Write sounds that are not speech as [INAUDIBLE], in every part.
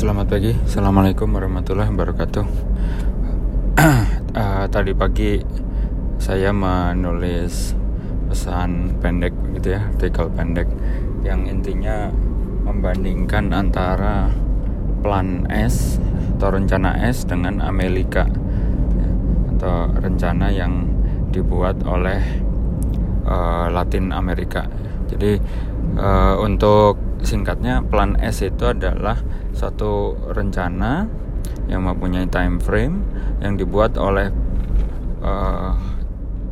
Selamat pagi, Assalamualaikum warahmatullahi wabarakatuh. Uh, [CLEARS THROAT] Tadi pagi saya menulis pesan pendek gitu ya, artikel pendek Yang intinya membandingkan antara plan S atau rencana S dengan Amerika. Atau rencana yang dibuat oleh uh, Latin Amerika. Jadi uh, untuk singkatnya plan S itu adalah satu rencana yang mempunyai time frame yang dibuat oleh uh,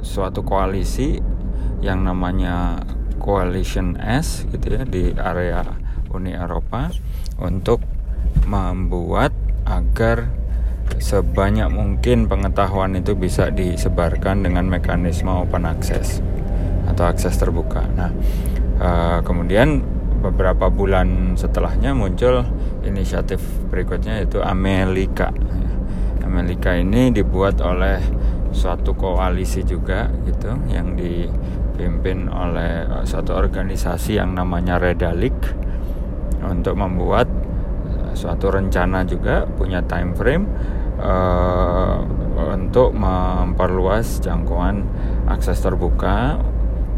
suatu koalisi yang namanya Coalition S gitu ya di area Uni Eropa untuk membuat agar sebanyak mungkin pengetahuan itu bisa disebarkan dengan mekanisme open access atau akses terbuka. Nah, uh, kemudian beberapa bulan setelahnya muncul inisiatif berikutnya yaitu Amerika. Amerika ini dibuat oleh suatu koalisi juga gitu yang dipimpin oleh eh, suatu organisasi yang namanya Redalik untuk membuat eh, suatu rencana juga punya time frame uh, untuk memperluas jangkauan akses terbuka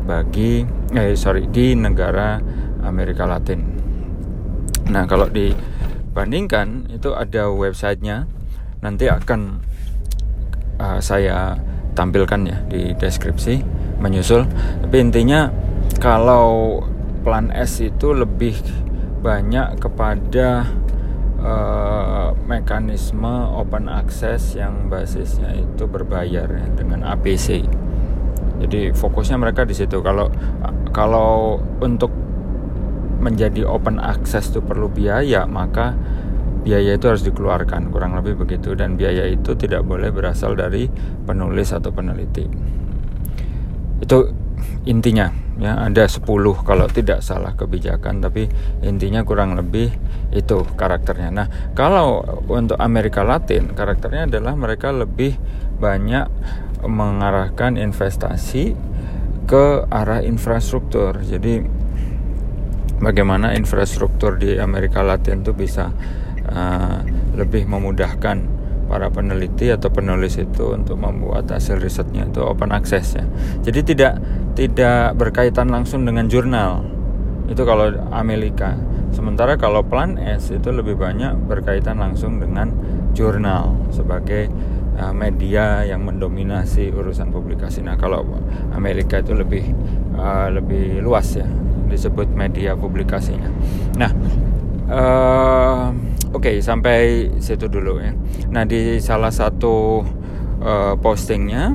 bagi eh sorry di negara Amerika Latin. Nah, kalau dibandingkan itu ada websitenya, nanti akan uh, saya tampilkan ya di deskripsi menyusul. Tapi intinya kalau plan S itu lebih banyak kepada uh, mekanisme open access yang basisnya itu berbayar ya, dengan APC. Jadi fokusnya mereka di situ. Kalau kalau untuk menjadi open access itu perlu biaya, maka biaya itu harus dikeluarkan, kurang lebih begitu dan biaya itu tidak boleh berasal dari penulis atau peneliti. Itu intinya ya ada 10 kalau tidak salah kebijakan tapi intinya kurang lebih itu karakternya. Nah, kalau untuk Amerika Latin karakternya adalah mereka lebih banyak mengarahkan investasi ke arah infrastruktur. Jadi bagaimana infrastruktur di Amerika Latin itu bisa uh, lebih memudahkan para peneliti atau penulis itu untuk membuat hasil risetnya itu open access ya. Jadi tidak tidak berkaitan langsung dengan jurnal. Itu kalau Amerika. Sementara kalau Plan S itu lebih banyak berkaitan langsung dengan jurnal sebagai uh, media yang mendominasi urusan publikasi. Nah, kalau Amerika itu lebih uh, lebih luas ya disebut media publikasinya. Nah, uh, oke okay, sampai situ dulu ya. Nah di salah satu uh, postingnya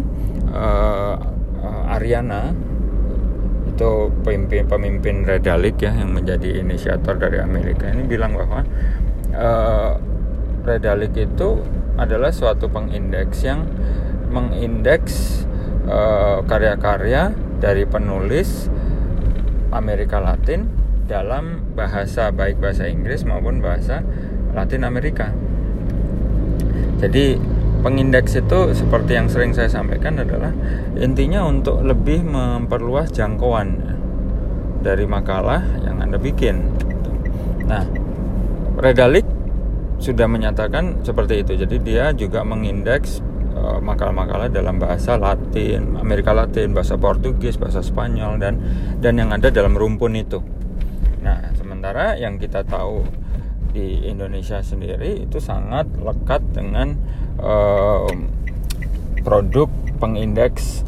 uh, uh, Ariana itu pemimpin pemimpin Redalik ya yang menjadi inisiator dari Amerika ini bilang bahwa uh, Redalik itu adalah suatu pengindeks yang mengindeks karya-karya dari penulis Amerika Latin dalam bahasa baik bahasa Inggris maupun bahasa Latin Amerika. Jadi pengindeks itu seperti yang sering saya sampaikan adalah intinya untuk lebih memperluas jangkauan dari makalah yang Anda bikin. Nah, Redalik sudah menyatakan seperti itu. Jadi dia juga mengindeks makalah-makalah dalam bahasa Latin, Amerika Latin, bahasa Portugis, bahasa Spanyol dan dan yang ada dalam rumpun itu. Nah, sementara yang kita tahu di Indonesia sendiri itu sangat lekat dengan uh, produk pengindeks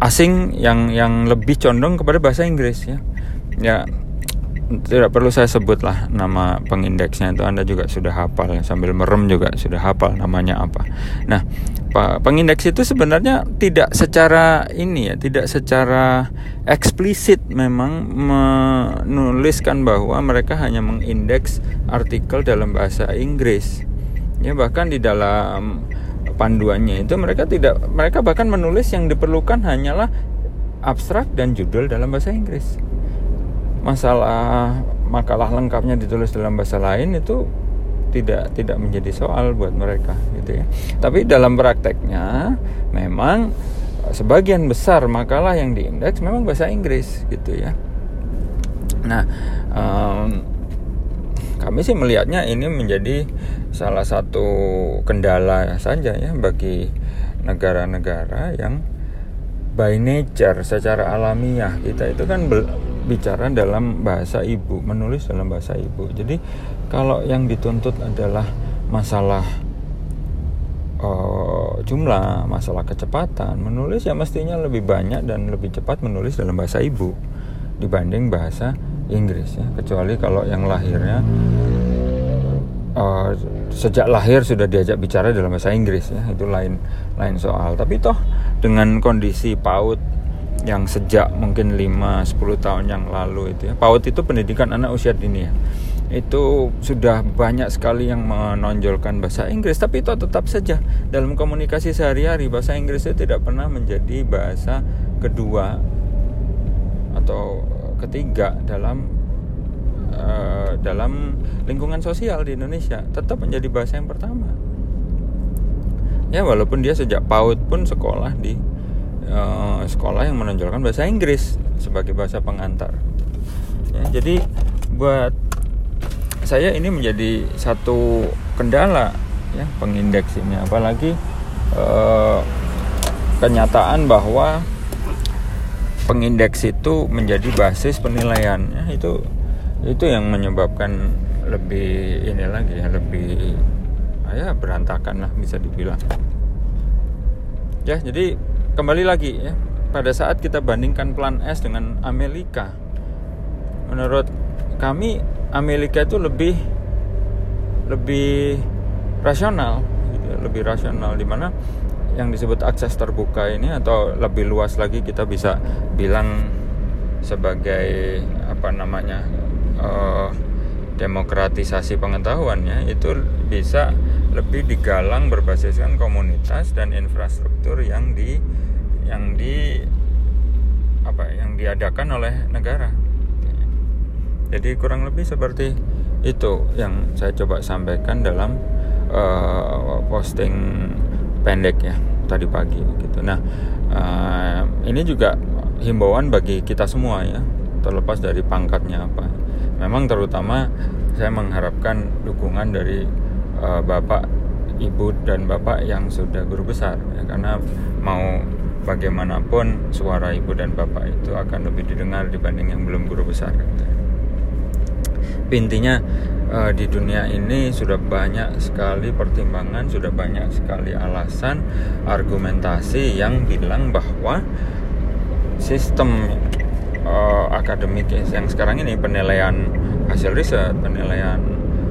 asing yang yang lebih condong kepada bahasa Inggris ya. Ya, tidak perlu saya sebut lah nama pengindeksnya itu Anda juga sudah hafal ya. sambil merem juga sudah hafal namanya apa. Nah, pengindeks itu sebenarnya tidak secara ini ya, tidak secara eksplisit memang menuliskan bahwa mereka hanya mengindeks artikel dalam bahasa Inggris. Ya bahkan di dalam panduannya itu mereka tidak mereka bahkan menulis yang diperlukan hanyalah abstrak dan judul dalam bahasa Inggris masalah makalah lengkapnya ditulis dalam bahasa lain itu tidak tidak menjadi soal buat mereka gitu ya. Tapi dalam prakteknya memang sebagian besar makalah yang diindeks memang bahasa Inggris gitu ya. Nah, um, kami sih melihatnya ini menjadi salah satu kendala saja ya bagi negara-negara yang by nature secara alamiah kita itu kan bicara dalam bahasa ibu menulis dalam bahasa ibu. Jadi kalau yang dituntut adalah masalah uh, jumlah masalah kecepatan menulis ya mestinya lebih banyak dan lebih cepat menulis dalam bahasa ibu dibanding bahasa Inggris ya. Kecuali kalau yang lahirnya uh, sejak lahir sudah diajak bicara dalam bahasa Inggris ya itu lain lain soal. Tapi toh dengan kondisi PAUD yang sejak mungkin 5-10 tahun yang lalu itu ya. PAUD itu pendidikan anak usia dini ya. Itu sudah banyak sekali yang menonjolkan bahasa Inggris tapi itu tetap saja. Dalam komunikasi sehari-hari bahasa Inggris itu tidak pernah menjadi bahasa kedua atau ketiga dalam uh, dalam lingkungan sosial di Indonesia. Tetap menjadi bahasa yang pertama. Ya walaupun dia sejak PAUD pun sekolah di uh, sekolah yang menonjolkan bahasa Inggris sebagai bahasa pengantar. Ya, jadi buat saya ini menjadi satu kendala ya pengindeks ini apalagi eh, kenyataan bahwa pengindeks itu menjadi basis penilaian. Ya itu itu yang menyebabkan lebih ini lagi ya lebih ya berantakan lah bisa dibilang. Ya jadi kembali lagi ya. Pada saat kita bandingkan plan S dengan Amerika menurut kami Amerika itu lebih lebih rasional gitu ya, lebih rasional di mana yang disebut akses terbuka ini atau lebih luas lagi kita bisa bilang sebagai apa namanya uh, demokratisasi pengetahuannya itu bisa lebih digalang berbasiskan komunitas dan infrastruktur yang di yang di apa yang diadakan oleh negara jadi kurang lebih seperti itu yang saya coba sampaikan dalam uh, posting pendek ya tadi pagi gitu. Nah uh, ini juga himbauan bagi kita semua ya terlepas dari pangkatnya apa. Memang terutama saya mengharapkan dukungan dari uh, bapak, ibu dan bapak yang sudah guru besar ya karena mau bagaimanapun suara ibu dan bapak itu akan lebih didengar dibanding yang belum guru besar. Gitu intinya uh, di dunia ini sudah banyak sekali pertimbangan, sudah banyak sekali alasan, argumentasi yang bilang bahwa sistem uh, akademik yang sekarang ini penilaian hasil riset, penilaian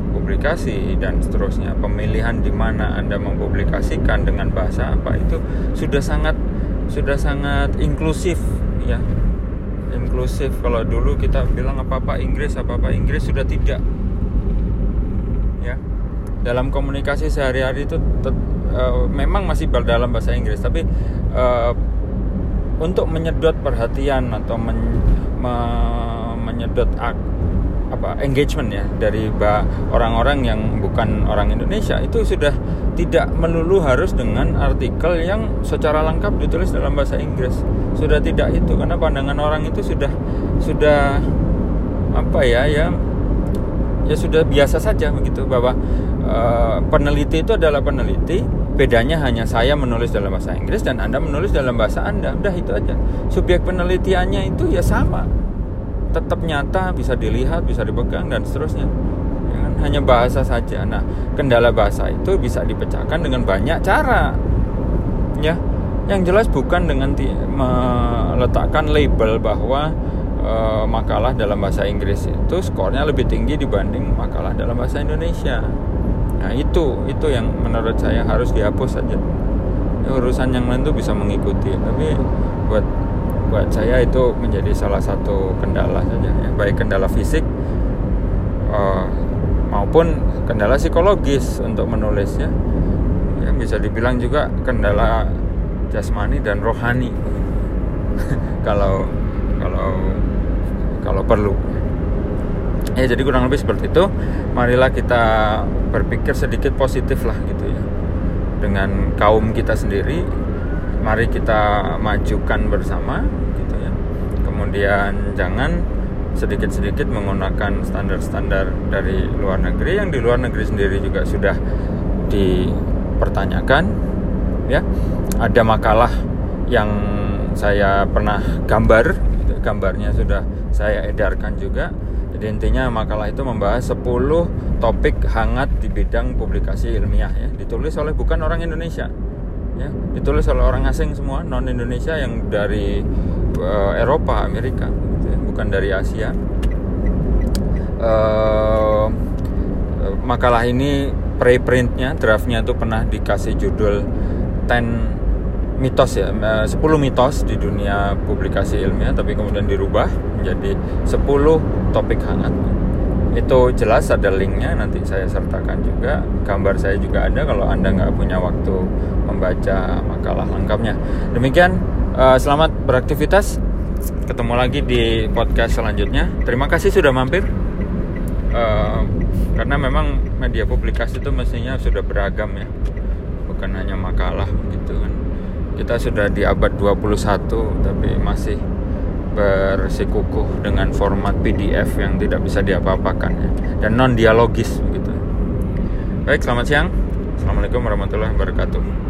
publikasi dan seterusnya, pemilihan di mana Anda mempublikasikan dengan bahasa apa itu sudah sangat sudah sangat inklusif ya. Inklusif. Kalau dulu kita bilang apa apa Inggris apa apa Inggris sudah tidak. Ya. Dalam komunikasi sehari-hari itu uh, memang masih dalam bahasa Inggris. Tapi uh, untuk menyedot perhatian atau men, me, menyedot apa engagement ya dari orang-orang yang bukan orang Indonesia. Itu sudah tidak melulu harus dengan artikel yang secara lengkap ditulis dalam bahasa Inggris. Sudah tidak itu karena pandangan orang itu sudah sudah apa ya ya ya sudah biasa saja begitu bahwa uh, peneliti itu adalah peneliti bedanya hanya saya menulis dalam bahasa Inggris dan anda menulis dalam bahasa anda. Udah itu aja. Subjek penelitiannya itu ya sama tetap nyata bisa dilihat bisa dipegang dan seterusnya. Ya kan? hanya bahasa saja. Nah kendala bahasa itu bisa dipecahkan dengan banyak cara. Ya yang jelas bukan dengan meletakkan label bahwa e, makalah dalam bahasa Inggris itu skornya lebih tinggi dibanding makalah dalam bahasa Indonesia. Nah itu itu yang menurut saya harus dihapus saja. Urusan yang lain tuh bisa mengikuti. Tapi buat buat saya itu menjadi salah satu kendala saja ya. Baik kendala fisik uh, maupun kendala psikologis untuk menulis ya. Yang bisa dibilang juga kendala jasmani dan rohani. [LAUGHS] Kalau kalau kalau perlu. Ya jadi kurang lebih seperti itu. Marilah kita berpikir sedikit positif lah gitu ya. Dengan kaum kita sendiri mari kita majukan bersama gitu ya. Kemudian jangan sedikit-sedikit menggunakan standar-standar dari luar negeri. Yang di luar negeri sendiri juga sudah dipertanyakan ya. Ada makalah yang saya pernah gambar gitu. gambarnya sudah saya edarkan juga. Jadi intinya makalah itu membahas 10 topik hangat di bidang publikasi ilmiah ya. Ditulis oleh bukan orang Indonesia ya. Ditulis oleh orang asing semua non Indonesia yang dari uh, Eropa Amerika bukan dari Asia. Uh, makalah ini preprintnya draftnya itu pernah dikasih judul 10 mitos ya 10 eh, mitos di dunia publikasi ilmiah tapi kemudian dirubah menjadi 10 topik hangat itu jelas ada linknya nanti saya sertakan juga gambar saya juga ada kalau anda nggak punya waktu membaca makalah lengkapnya demikian selamat beraktivitas ketemu lagi di podcast selanjutnya. Terima kasih sudah mampir. Uh, karena memang media publikasi itu mestinya sudah beragam ya. Bukan hanya makalah gitu kan. Kita sudah di abad 21 tapi masih bersikukuh dengan format PDF yang tidak bisa diapa-apakan ya. dan non dialogis begitu. Baik, selamat siang. Assalamualaikum warahmatullahi wabarakatuh.